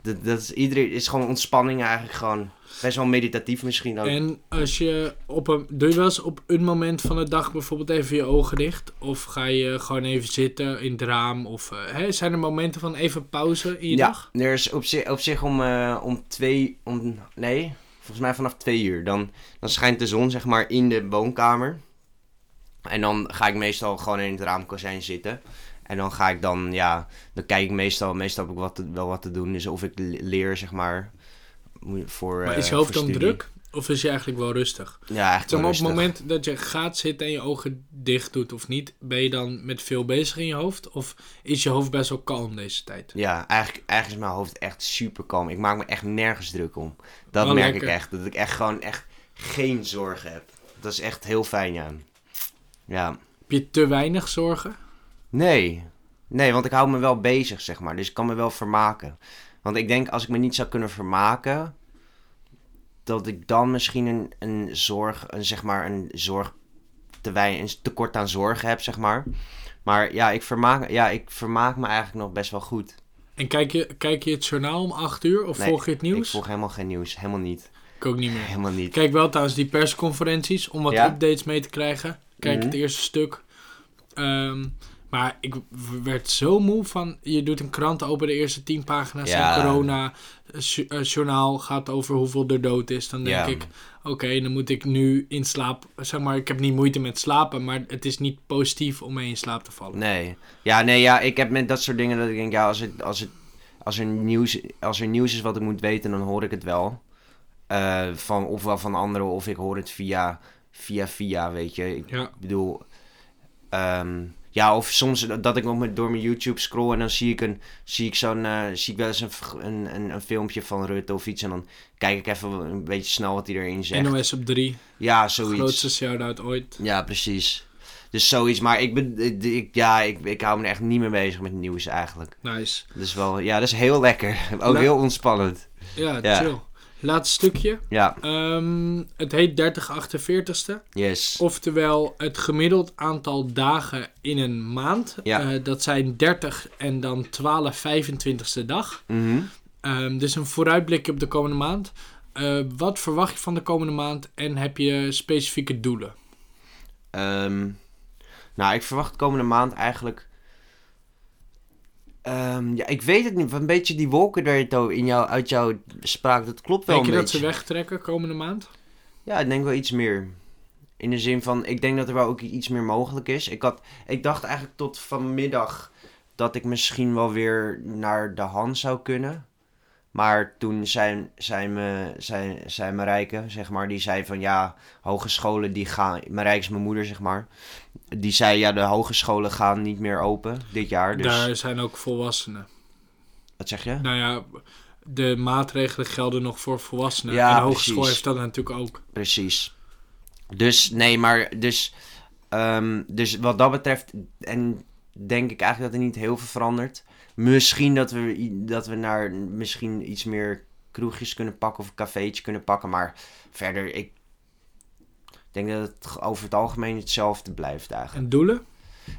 Dat, dat is, iedereen is gewoon ontspanning eigenlijk gewoon. Best wel meditatief misschien ook. En als je op een. Doe je wel eens op een moment van de dag bijvoorbeeld even je ogen dicht? Of ga je gewoon even zitten in het raam? Of eh, hè, zijn er momenten van even pauze in je ja, dag? er is op zich, op zich om, eh, om twee, om, nee, volgens mij vanaf twee uur. Dan, dan schijnt de zon zeg maar in de woonkamer. En dan ga ik meestal gewoon in het raamkozijn zitten. En dan ga ik dan, ja, dan kijk ik meestal, meestal heb ik wat te- wel wat te doen. Dus of ik le- leer, zeg maar, voor Maar is je eh, hoofd dan studie. druk? Of is je eigenlijk wel rustig? Ja, eigenlijk Zeg wel maar, op het rustig. moment dat je gaat zitten en je ogen dicht doet of niet, ben je dan met veel bezig in je hoofd? Of is je hoofd best wel kalm deze tijd? Ja, eigenlijk, eigenlijk is mijn hoofd echt super kalm. Ik maak me echt nergens druk om. Dat Wel merk lekker. ik echt. Dat ik echt gewoon echt geen zorgen heb. Dat is echt heel fijn, ja. Ja. Heb je te weinig zorgen? Nee. Nee, want ik hou me wel bezig, zeg maar. Dus ik kan me wel vermaken. Want ik denk, als ik me niet zou kunnen vermaken... dat ik dan misschien een, een zorg... Een, zeg maar, een zorg... Te wij, een tekort aan zorgen heb, zeg maar. Maar ja ik, vermaak, ja, ik vermaak me eigenlijk nog best wel goed. En kijk je, kijk je het journaal om 8 uur of Nee, volg je het nieuws? Ik volg helemaal geen nieuws. Helemaal niet. Ik ook niet meer. Helemaal niet. Kijk wel trouwens die persconferenties om wat Ja? updates mee te krijgen. Kijk Mhm. het eerste stuk. Ehm, maar ik werd zo moe van... Je doet een krant open, de eerste tien pagina's Ja. en corona. eh, jo- journaal gaat over hoeveel er dood is. Dan denk Ja. ik, oké, dan moet ik nu in slaap... Zeg maar, ik heb niet moeite met slapen, maar het is niet positief om mee in slaap te vallen. Nee. Ja, nee, ja, ik heb met dat soort dingen dat ik denk, ja, als, het, als, het, als, er, nieuws, als er nieuws is wat ik moet weten, dan hoor ik het wel. Eh, van, ofwel van anderen, of ik hoor het via, via, via, weet je. Ik Ja. bedoel, ehm, ja, of soms dat ik met, door mijn YouTube scroll en dan zie ik, een, zie ik zo'n, eh, zie ik wel eens een, een, een, een filmpje van Rutte of iets en dan kijk ik even een beetje snel wat hij erin zegt. NOS op 3, ja, zoiets. grootste shout-out ooit. Ja, precies. Dus zoiets, maar ik ben, ik, ja, ik, ik hou me echt niet meer bezig met nieuws eigenlijk. Nice. Dus wel, ja, dat is heel lekker. Ook heel ontspannend. Ja, Ja. chill. Laatste stukje. Ja, Ehm, het heet 3048ste. yes. Oftewel het gemiddeld aantal dagen in een maand. Ja. Eh, dat zijn 30 en dan 12 25ste dag. Mhm. Ehm, dus een vooruitblikje op de komende maand. Eh, wat verwacht je van de komende maand en heb je specifieke doelen? Ehm, nou, ik verwacht komende maand eigenlijk... Ehm, ja, ik weet het niet. Een beetje die wolken in jou, uit jouw spraak, dat klopt wel Denk je een dat ze beetje. wegtrekken komende maand? Ja, ik denk wel iets meer. In de zin van, ik denk dat er wel ook iets meer mogelijk is. Ik, had, ik dacht eigenlijk tot vanmiddag dat ik misschien wel weer naar de hand zou kunnen. Maar toen zei, zei, me, zei, zei Marijke, zeg maar, die zei van ja, hogescholen die gaan... Marijke is mijn moeder, zeg maar. Die zei ja, de hogescholen gaan niet meer open dit jaar. Dus, Daar zijn ook volwassenen. wat zeg je? Nou ja, de maatregelen gelden nog voor volwassenen. Ja, en de hogeschool precies. heeft dat natuurlijk ook. Precies. Dus nee, maar dus, ehm, dus wat dat betreft, en denk ik eigenlijk dat er niet heel veel verandert. Misschien dat we, dat we naar misschien iets meer kroegjes kunnen pakken of een cafeetje kunnen pakken. Maar verder, ik denk dat het over het algemeen hetzelfde blijft eigenlijk. En doelen?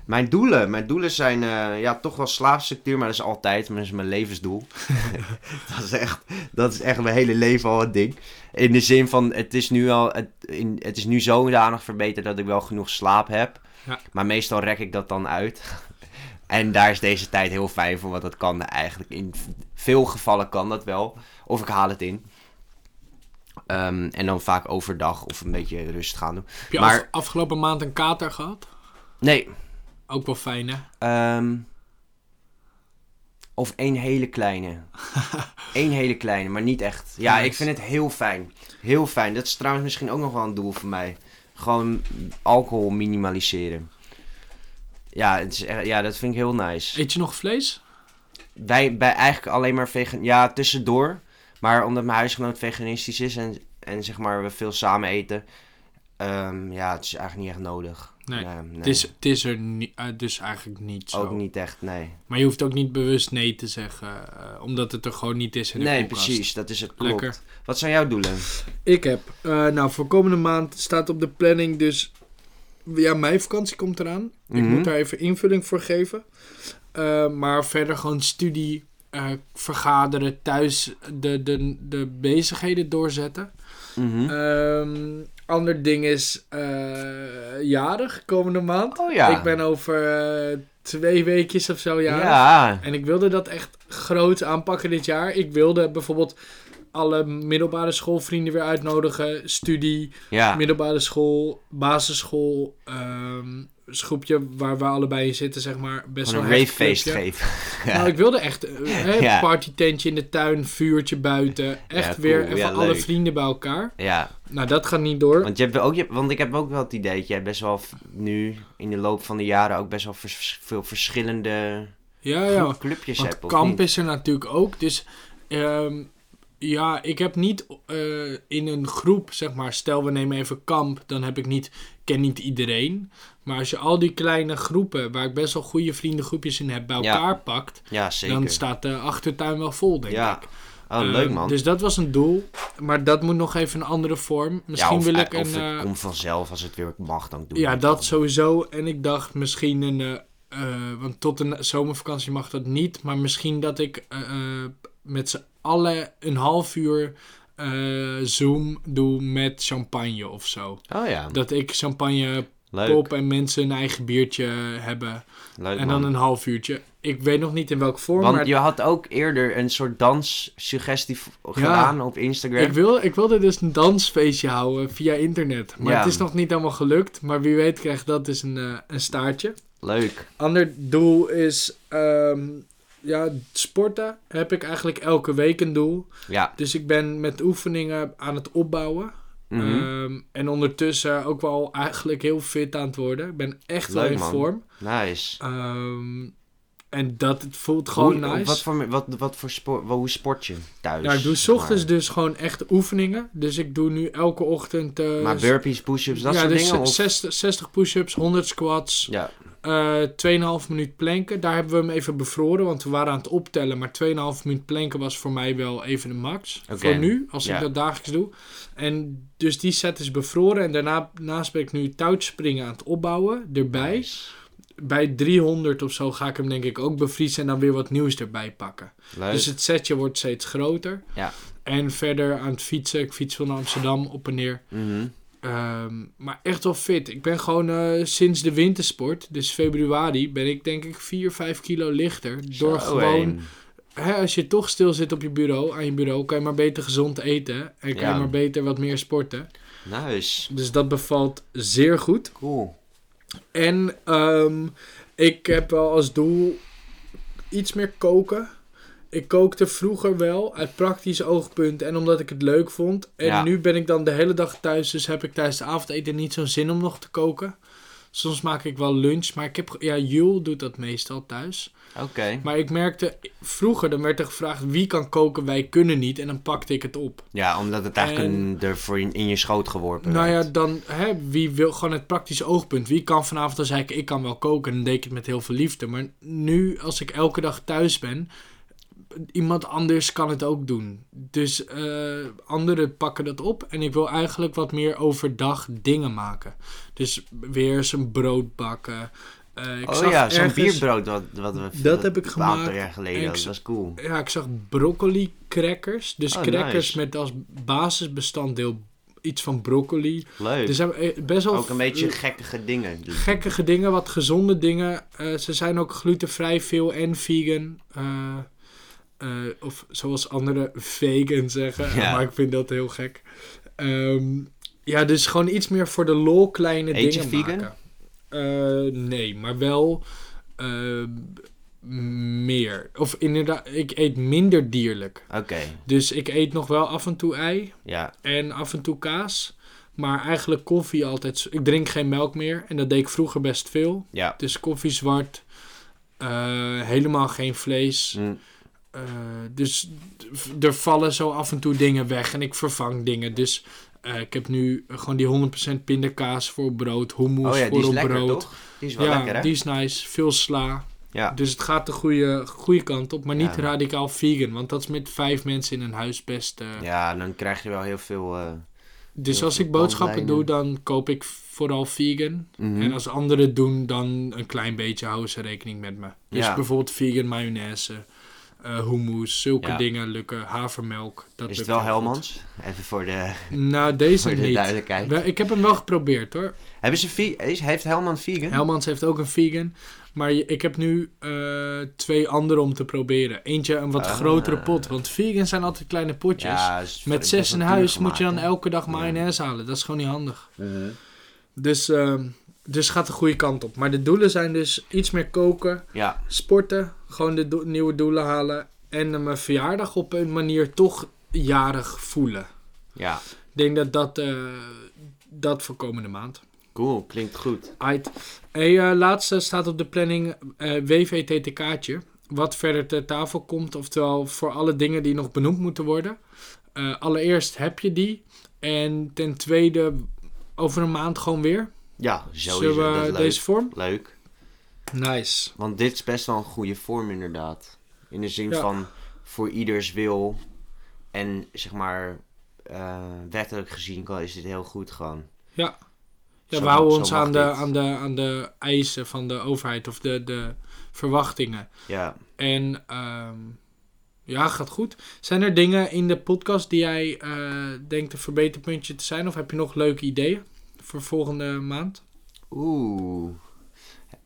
Mijn doelen, mijn doelen zijn eh, ja, toch wel slaapstructuur, maar dat is altijd, maar dat is mijn levensdoel. dat, is echt, dat is echt mijn hele leven al het ding. In de zin van, het is nu al, het, in, het is nu zodanig verbeterd dat ik wel genoeg slaap heb. Ja. Maar meestal rek ik dat dan uit. en daar is deze tijd heel fijn voor, want dat kan eigenlijk. In veel gevallen kan dat wel. Of ik haal het in. Ehm, en dan vaak overdag of een beetje rust gaan doen. Heb je Maar- af- afgelopen maand een kater gehad? Nee, Ook wel fijn, hè? Ehm, of één hele kleine. Eén hele kleine, maar niet echt. Ja, Nice. ik vind het heel fijn. Heel fijn. Dat is trouwens misschien ook nog wel een doel voor mij. Gewoon alcohol minimaliseren. Ja, het is, echt- ja dat vind ik heel nice. Eet je nog vlees? Wij, bij eigenlijk alleen maar vegan... Ja, tussendoor. Maar omdat mijn huisgenoot veganistisch is en, en zeg maar we veel samen eten... ehm, ja, het is eigenlijk niet echt nodig. Nee. nee. Het, is, het is er ni- eh, dus eigenlijk niet zo. Ook niet echt, nee. Maar je hoeft ook niet bewust nee te zeggen, eh, omdat het er gewoon niet is in de Nee, koelkast. precies. Dat is het. Klopt. Lekker. Wat zijn jouw doelen? Ik heb, eh, nou voor komende maand staat op de planning dus, ja mijn vakantie komt eraan. Ik Mhm. moet daar even invulling voor geven. Eh, maar verder gewoon studie eh, vergaderen, thuis de, de, de bezigheden doorzetten. Ehm, ander ding is eh, jarig komende maand. oh ja. Ik ben over eh, twee weekjes of zo jarig. Ja. En ik wilde dat echt groot aanpakken dit jaar. Ik wilde bijvoorbeeld alle middelbare schoolvrienden weer uitnodigen. Studie, Ja. middelbare school, basisschool. ehm groepje waar we allebei in zitten, zeg maar. Best wel een ravefeest geven. Nou, ik wilde echt eh, hè, Ja. partytentje in de tuin, vuurtje buiten. Echt cool. weer even alle leuk. vrienden bij elkaar. Ja. Nou, dat gaat niet door. Want, je hebt ook, je, want ik heb ook wel het idee dat jij best wel nu in de loop van de jaren ook best wel vers- veel verschillende Ja, ja. clubjes Want hebt. kamp is er natuurlijk ook. Dus ehm, ja, ik heb niet eh, in een groep, zeg maar, stel we nemen even kamp, dan heb ik niet, ken niet iedereen. Maar als je al die kleine groepen, waar ik best wel goede vriendengroepjes in heb, bij Ja. elkaar pakt, Ja, zeker. dan staat de achtertuin wel vol, denk ja. ik. Oh, leuk Ehm, man. Dus dat was een doel, maar dat moet nog even een andere vorm. Misschien of, wil ik of een... het eh, komt vanzelf als het weer mag, dan doe ja, dat dan. sowieso. En ik dacht misschien een. eh, want tot een zomervakantie mag dat niet. Maar misschien dat ik met z'n allen een half uur eh, Zoom doe met champagne of zo. Oh ja, Dat ik champagne leuk. pop en mensen een eigen biertje hebben. leuk en man. dan een half uurtje. Ik weet nog niet in welke vorm. Want maar je had ook eerder een soort danssuggestie gedaan op Instagram. ik, wil, ik wilde dus een dansfeestje houden via internet. Maar Ja. het is nog niet allemaal gelukt. Maar wie weet krijgt dat dus een, eh, een staartje. Leuk. Ander doel is ehm, ja, sporten. Heb ik eigenlijk elke week een doel. Ja. Dus ik ben met oefeningen aan het opbouwen. Mhm. Ehm, en ondertussen ook wel eigenlijk heel fit aan het worden. Ik ben echt wel in man. vorm. nice. Ehm, en dat het voelt gewoon Hoe- nice. Wat voor, wat, wat voor sport, hoe sport je thuis? ja, ik doe 's ochtends maar? dus gewoon echt oefeningen. Dus ik doe nu elke ochtend... eh, Maar burpees, push-ups, dat ja, soort dus dingen? Of? 60, 60 push-ups, 100 squats, Ja, Eh 2,5 minuut planken. Daar hebben we hem even bevroren, want we waren aan het optellen. Maar 2,5 minuut planken was voor mij wel even de max. Voor nu, als Ja. ik dat dagelijks doe. En dus die set is bevroren. En daarna naast ben ik nu touwspringen aan het opbouwen, erbij. Nice. Bij 300 of zo ga ik hem denk ik ook bevriezen en dan weer wat nieuws erbij pakken. Leuk. Dus het setje wordt steeds groter. Ja. En verder aan het fietsen. Ik fiets van Amsterdam op en neer. Mhm. Ehm, maar echt wel fit. Ik ben gewoon eh, sinds de wintersport, dus februari, ben ik denk ik 4, 5 kilo lichter. Door gewoon, hè, als je toch stil zit op je bureau, aan je bureau, kan je maar beter gezond eten. En kan Ja. je maar beter wat meer sporten. Nice. Dus dat bevalt zeer goed. Cool. En ehm, ik heb wel als doel iets meer koken. Ik kookte vroeger wel uit praktisch oogpunt en omdat ik het leuk vond. En Ja. nu ben ik dan de hele dag thuis, dus heb ik tijdens de avondeten niet zo'n zin om nog te koken. Soms maak ik wel lunch, maar ik heb, ja, Jul doet dat meestal thuis. Oké. Maar ik merkte, vroeger dan werd er gevraagd wie kan koken, wij kunnen niet. En dan pakte ik het op. Ja, omdat het eigenlijk En- er voor in, in je schoot geworpen Nou ja, werd. dan, hè, wie wil gewoon het praktische oogpunt. Wie kan vanavond, dan zei ik, ik kan wel koken. En dan deed ik het met heel veel liefde. Maar nu, als ik elke dag thuis ben, iemand anders kan het ook doen. Dus eh, anderen pakken dat op. En ik wil eigenlijk wat meer overdag dingen maken. Dus weer eens een brood bakken. Eh, ik oh zag ja, zo'n bierbrood wat, wat we Dat heb ik een aantal gemaakt. jaar geleden. Dat was cool. Ja, ik zag broccoli crackers. Dus Oh, crackers nice. met als basisbestanddeel iets van broccoli. Leuk. Dus hebben eh, best wel ook een beetje gekkige dingen. gekkige dingen, wat gezonde dingen. Ze zijn ook glutenvrij veel en vegan. Eh, eh, of zoals anderen vegan zeggen. Ja. Maar ik vind dat heel gek. Ehm, ja, dus gewoon iets meer voor de lol kleine Eet dingen vegan? maken. Eh, nee, maar wel eh, meer. Of inderdaad, ik eet minder dierlijk. Oké, Dus ik eet nog wel af en toe ei ja. en af en toe kaas. Maar eigenlijk koffie altijd. Ik drink geen melk meer. En dat deed ik vroeger best veel. Ja. Dus koffie zwart. helemaal geen vlees. Mm. Eh, dus er vallen zo af en toe dingen weg. En ik vervang dingen. Dus eh, ik heb nu gewoon die 100% pindakaas voor brood. Hummus Oh ja, die voor is op lekker brood. toch? Die is wel ja, lekker hè? die is nice. Veel sla. Ja. Dus het gaat de goede, goede kant op. Maar niet Ja. radicaal vegan. Want dat is met vijf mensen in een huis best... eh, ja, dan krijg je wel heel veel... dus Heel als veel ik boodschappen bandlijnen. doe, dan koop ik vooral vegan. mhm. En als anderen doen, dan een klein beetje houden ze rekening met me. Dus Ja. bijvoorbeeld vegan mayonaise. Eh hummus, zulke Ja. dingen lukken. Havermelk. Dat Is het wel goed. Helmans? Even voor de, Nou, deze voor de niet. duidelijkheid. Ik heb hem wel geprobeerd hoor. Hebben ze is, heeft Helman vegan? Helmans heeft ook een vegan. Maar je- ik heb nu eh, twee andere om te proberen. Eentje een wat Ah. grotere pot. Want vegans zijn altijd kleine potjes. ja, Met zes in huis moet je dan elke dag Ja. mayonaise halen. Dat is gewoon niet handig. Mhm. Dus, ehm, dus gaat de goede kant op. Maar de doelen zijn dus iets meer koken, Ja, sporten, gewoon de do- nieuwe doelen halen. En mijn verjaardag op een manier toch jarig voelen. ja. Ik denk dat dat, eh, dat voor komende maand. Cool, klinkt goed. Aight. Hey, eh, laatste staat op de planning eh WVTTK'tje. Wat verder ter tafel komt. Oftewel voor alle dingen die nog benoemd moeten worden. Allereerst heb je die. En ten tweede over een maand gewoon weer. Ja, sowieso. Zullen dat we is leuk. deze vorm? Leuk. Nice. Want dit is best wel een goede vorm inderdaad. In de zin Ja. van voor ieders wil. En zeg maar, eh, wettelijk gezien kan- is dit heel goed gewoon. Ja. Ja, Zo we houden ons aan de, aan, de, aan de eisen van de overheid of de, de verwachtingen. Ja. En ehm, ja, gaat goed. Zijn er dingen in de podcast die jij eh, denkt een verbeterpuntje te zijn? Of heb je nog leuke ideeën voor volgende maand? Oeh.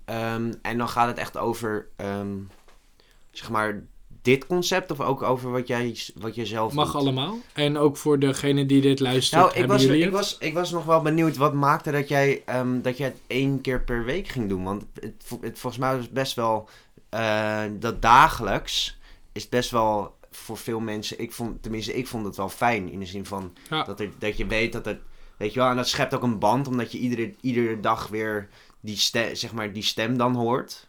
Ehm, en dan gaat het echt over, ehm, zeg maar, dit concept of ook over wat jij, wat jij zelf Mag doet? allemaal. En ook voor degene die dit luistert, Nou, ik was, ik, het? was, ik was nog wel benieuwd wat maakte dat jij, ehm, dat jij het één keer per week ging doen. Want het, het, volgens mij was best wel, eh, dat dagelijks is best wel voor veel mensen, ik vond, tenminste ik vond het wel fijn. In de zin van Ja. dat, er, dat je weet dat het, weet je wel, en dat schept ook een band. Omdat je iedere, iedere dag weer die stem, zeg maar, die stem dan hoort.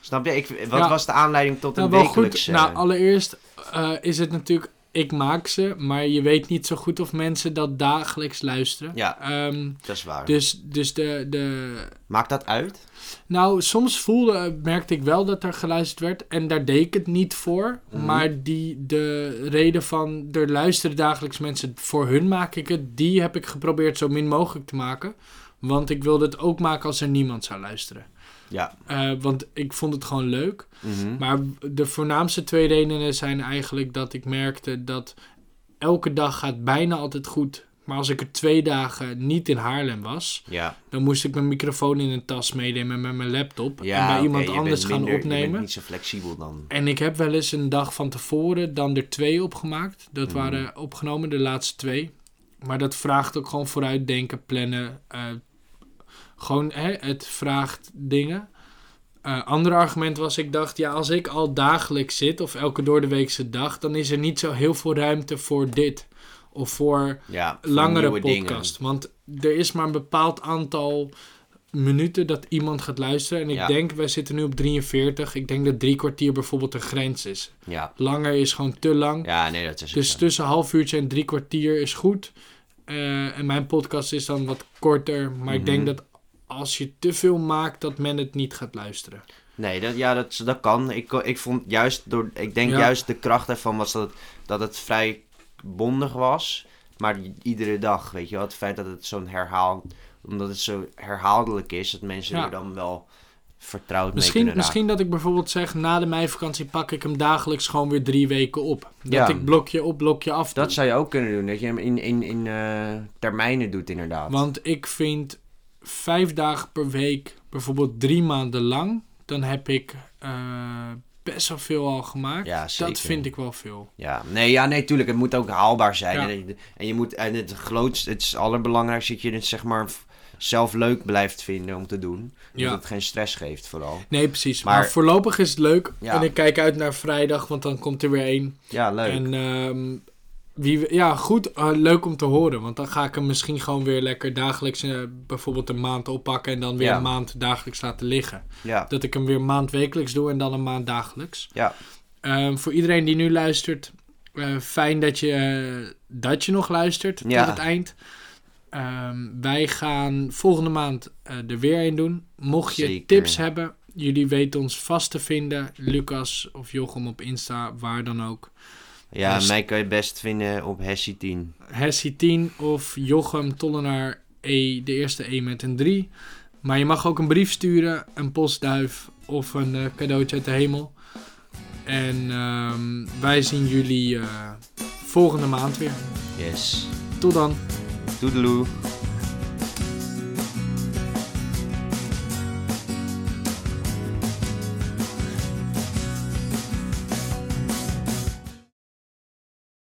Snap je? Ik, wat Ja. was de aanleiding tot Nou, een wekelijkse... Nou, allereerst eh, is het natuurlijk... Ik maak ze, maar je weet niet zo goed of mensen dat dagelijks luisteren. Ja. Ehm, dat is waar. dus dus de, de, Maakt dat uit? Nou, soms voelde, merkte ik wel dat er geluisterd werd. En daar deed ik het niet voor. Mhm. Maar die, de reden van er luisteren dagelijks mensen, voor hun maak ik het. Die heb ik geprobeerd zo min mogelijk te maken. Want ik wilde het ook maken als er niemand zou luisteren. Ja. Eh, want ik vond het gewoon leuk. Mhm. Maar de voornaamste twee redenen zijn eigenlijk dat ik merkte dat elke dag gaat bijna altijd goed. Maar als ik er twee dagen niet in Haarlem was, Ja. dan moest ik mijn microfoon in een tas meenemen met mijn laptop. Ja, en bij iemand anders gaan minder- Je opnemen. bent niet zo flexibel dan. En ik heb wel eens een dag van tevoren dan er twee opgemaakt. Dat Mhm. waren opgenomen, de laatste twee. Maar dat vraagt ook gewoon vooruitdenken, plannen. eh, gewoon, hè, het vraagt dingen. Eh ander argument was, ik dacht, ja, als ik al dagelijks zit, of elke doordeweekse dag, dan is er niet zo heel veel ruimte voor dit. Of voor Ja, voor langere podcast. Want er is maar een bepaald aantal minuten dat iemand gaat luisteren. En ik Ja. denk, wij zitten nu op 43. Ik denk dat drie kwartier bijvoorbeeld de grens is. Ja. Langer is gewoon te lang. ja, nee, dat is dus zo. tussen half uurtje en drie kwartier is goed. Eh, en mijn podcast is dan wat korter. Maar ik Mhm. denk dat als je te veel maakt, dat men het niet gaat luisteren. Nee, dat, ja, dat, dat kan. Ik, ik vond juist door... Ik denk Ja. juist de kracht ervan was dat, dat het vrij bondig was. Maar iedere dag, weet je wel. Het feit dat het zo'n herhaal... Omdat het zo herhaaldelijk is, dat mensen Ja. er dan wel vertrouwd mee Misschien, raken. misschien dat ik bijvoorbeeld zeg, na de meivakantie pak ik hem dagelijks gewoon weer drie weken op. Dat Ja. ik blokje op, blokje af doe. Dat zou je ook kunnen doen. Dat je hem in, in, in eh, termijnen doet, inderdaad. Want ik vind vijf dagen per week, bijvoorbeeld drie maanden lang, dan heb ik eh, best wel veel al gemaakt. Ja, dat vind ik wel veel. Ja, nee, ja, nee, tuurlijk. Het moet ook haalbaar zijn. Ja. En, je- en je moet, en het grootste, het is allerbelangrijkste dat je het zeg maar zelf leuk blijft vinden om te doen. Ja. Dat het geen stress geeft, vooral. Nee, precies. Maar, Maar- voorlopig is het leuk. Ja. En ik kijk uit naar vrijdag, want dan komt er weer één. Ja, leuk. En ehm, wie, ja, goed. eh, leuk om te horen. Want dan ga ik hem misschien gewoon weer lekker dagelijks, eh, bijvoorbeeld een maand oppakken en dan weer Ja. een maand dagelijks laten liggen. ja, Dat ik hem weer een maand wekelijks doe en dan een maand dagelijks. ja, Ehm, voor iedereen die nu luistert, eh, fijn dat je, dat je nog luistert Ja. tot het eind. Ehm, wij gaan volgende maand er weer een doen. Mocht je Zeker. tips hebben, jullie weten ons vast te vinden. Lucas of Jochem op Insta, waar dan ook. Ja. Dus- mij kan je best vinden op Hessie 10. Hessie 10 of Jochem Tollenaar E, de eerste E met een 3. Maar je mag ook een brief sturen, een postduif of een eh, cadeautje uit de hemel. En ehm, wij zien jullie eh, volgende maand weer. Yes. Tot dan. Toedeloe.